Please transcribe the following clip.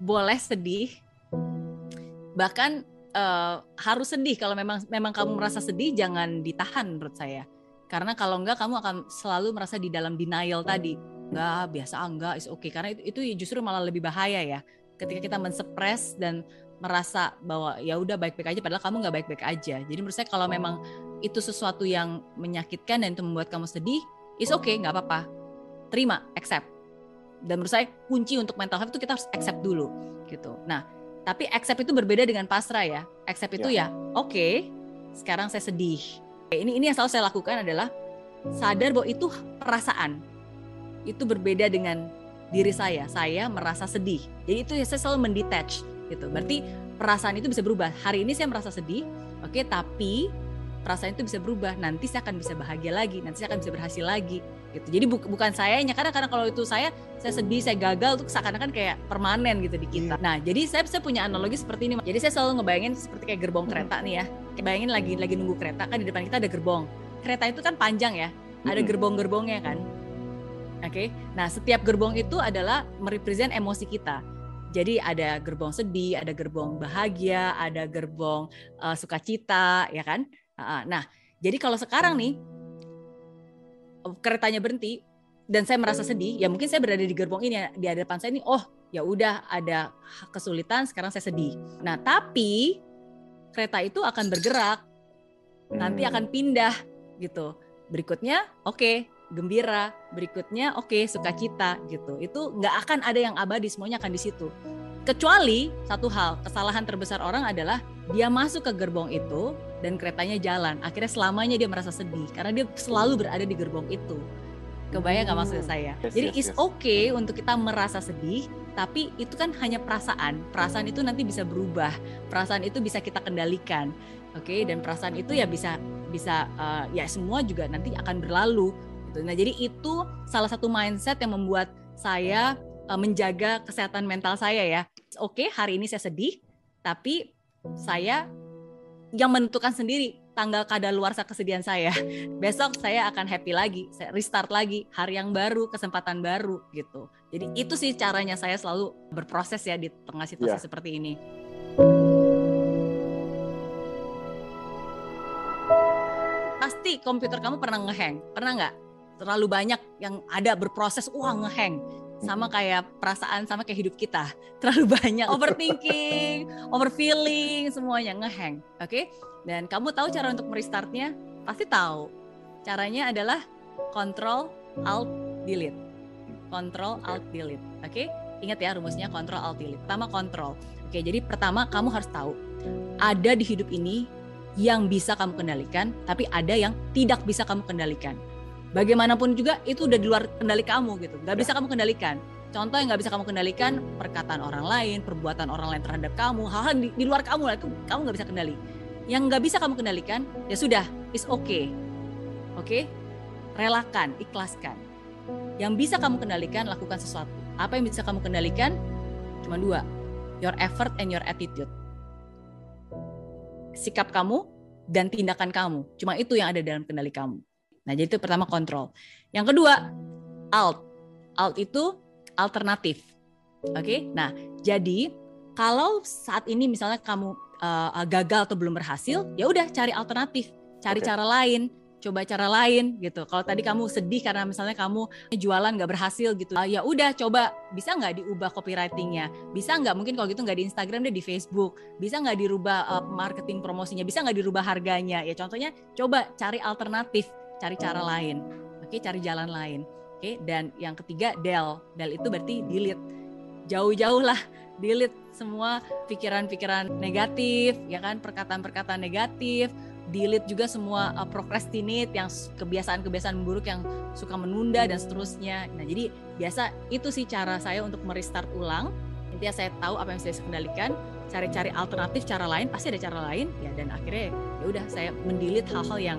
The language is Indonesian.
boleh sedih, bahkan uh, harus sedih kalau memang memang kamu merasa sedih jangan ditahan menurut saya. Karena kalau enggak kamu akan selalu merasa di dalam denial tadi. Enggak, biasa enggak, is. Okay. Karena itu, itu justru malah lebih bahaya ya. Ketika kita mensuppress dan merasa bahwa ya udah baik-baik aja padahal kamu nggak baik-baik aja. Jadi menurut saya kalau memang itu sesuatu yang menyakitkan dan itu membuat kamu sedih, is okay, nggak apa-apa. Terima, accept. Dan menurut saya kunci untuk mental health itu kita harus accept dulu gitu. Nah, tapi accept itu berbeda dengan pasrah ya. Accept itu ya, ya oke, okay, sekarang saya sedih. Ini ini yang selalu saya lakukan adalah sadar bahwa itu perasaan. Itu berbeda dengan diri saya. Saya merasa sedih. Jadi itu saya selalu mendetach gitu. Berarti perasaan itu bisa berubah. Hari ini saya merasa sedih, oke, okay, tapi perasaan itu bisa berubah. Nanti saya akan bisa bahagia lagi, nanti saya akan bisa berhasil lagi gitu. Jadi bu bukan sayanya karena karena kalau itu saya saya sedih, saya gagal tuh seakan-akan kayak permanen gitu di kita. Hmm. Nah, jadi saya saya punya analogi seperti ini. Jadi saya selalu ngebayangin seperti kayak gerbong hmm. kereta nih ya. Kayak bayangin lagi lagi nunggu kereta kan di depan kita ada gerbong. Kereta itu kan panjang ya. Ada hmm. gerbong-gerbongnya kan. Oke. Okay? Nah, setiap gerbong itu adalah merepresent emosi kita. Jadi ada gerbong sedih, ada gerbong bahagia, ada gerbong uh, sukacita, ya kan? Nah, jadi kalau sekarang nih keretanya berhenti dan saya merasa sedih, ya mungkin saya berada di gerbong ini di hadapan saya ini, oh ya udah ada kesulitan, sekarang saya sedih. Nah, tapi kereta itu akan bergerak, nanti akan pindah gitu. Berikutnya, oke, okay, gembira, berikutnya oke okay, sukacita gitu. Itu nggak akan ada yang abadi, semuanya akan di situ. Kecuali satu hal, kesalahan terbesar orang adalah dia masuk ke gerbong itu dan keretanya jalan. Akhirnya selamanya dia merasa sedih karena dia selalu berada di gerbong itu. Kebayang nggak maksud saya? Yes, Jadi yes, it's okay untuk kita merasa sedih, tapi itu kan hanya perasaan. Perasaan itu nanti bisa berubah. Perasaan itu bisa kita kendalikan. Oke, okay? dan perasaan itu ya bisa bisa uh, ya semua juga nanti akan berlalu gitu. Nah, jadi itu salah satu mindset yang membuat saya uh, menjaga kesehatan mental saya ya. Oke, okay, hari ini saya sedih, tapi saya yang menentukan sendiri tanggal kadaluarsa kesedihan saya. Besok saya akan happy lagi, saya restart lagi, hari yang baru, kesempatan baru gitu. Jadi itu sih caranya saya selalu berproses ya di tengah situasi yeah. seperti ini. Pasti komputer kamu pernah ngehang, pernah nggak? terlalu banyak yang ada berproses wah ngeheng sama kayak perasaan sama kayak hidup kita. Terlalu banyak. Overthinking overfeeling semuanya ngeheng oke? Okay? dan kamu tahu cara untuk merestartnya? Pasti tahu. Caranya adalah control alt delete. Control alt delete oke? Okay? ingat ya rumusnya control alt delete. Pertama control. Oke okay, jadi pertama kamu harus tahu ada di hidup ini yang bisa kamu kendalikan tapi ada yang tidak bisa kamu kendalikan bagaimanapun juga itu udah di luar kendali kamu gitu. Nggak bisa ya. kamu kendalikan. Contoh yang nggak bisa kamu kendalikan perkataan orang lain perbuatan orang lain terhadap kamu hal-hal di, di luar kamu lah itu kamu nggak bisa kendali. Yang nggak bisa kamu kendalikan ya sudah is okay. Oke? Okay? relakan ikhlaskan. Yang bisa kamu kendalikan lakukan sesuatu. Apa yang bisa kamu kendalikan? Cuma dua your effort and your attitude. Sikap kamu dan tindakan kamu. Cuma itu yang ada dalam kendali kamu Nah, jadi itu pertama kontrol. Yang kedua, alt. Alt itu alternatif. Oke? Okay? Nah, jadi kalau saat ini misalnya kamu uh, gagal atau belum berhasil, ya udah cari alternatif, cari okay. cara lain, coba cara lain gitu. Kalau tadi kamu sedih karena misalnya kamu jualan nggak berhasil gitu, uh, ya udah coba bisa nggak diubah copywritingnya, bisa nggak mungkin kalau gitu nggak di Instagram deh di Facebook, bisa nggak dirubah uh, marketing promosinya, bisa nggak dirubah harganya. Ya contohnya coba cari alternatif cari cara lain. Oke okay, cari jalan lain. Oke okay? dan yang ketiga del. Del itu berarti delete. Jauh-jauh lah delete semua pikiran-pikiran negatif ya kan? Perkataan-perkataan negatif. Delete juga semua uh, procrastinate yang kebiasaan-kebiasaan buruk yang suka menunda dan seterusnya. Nah jadi biasa itu sih cara saya untuk merestart ulang. Intinya saya tahu apa yang saya kendalikan cari-cari alternatif cara lain. Pasti ada cara lain. Ya dan akhirnya ya udah saya mendelete hal-hal yang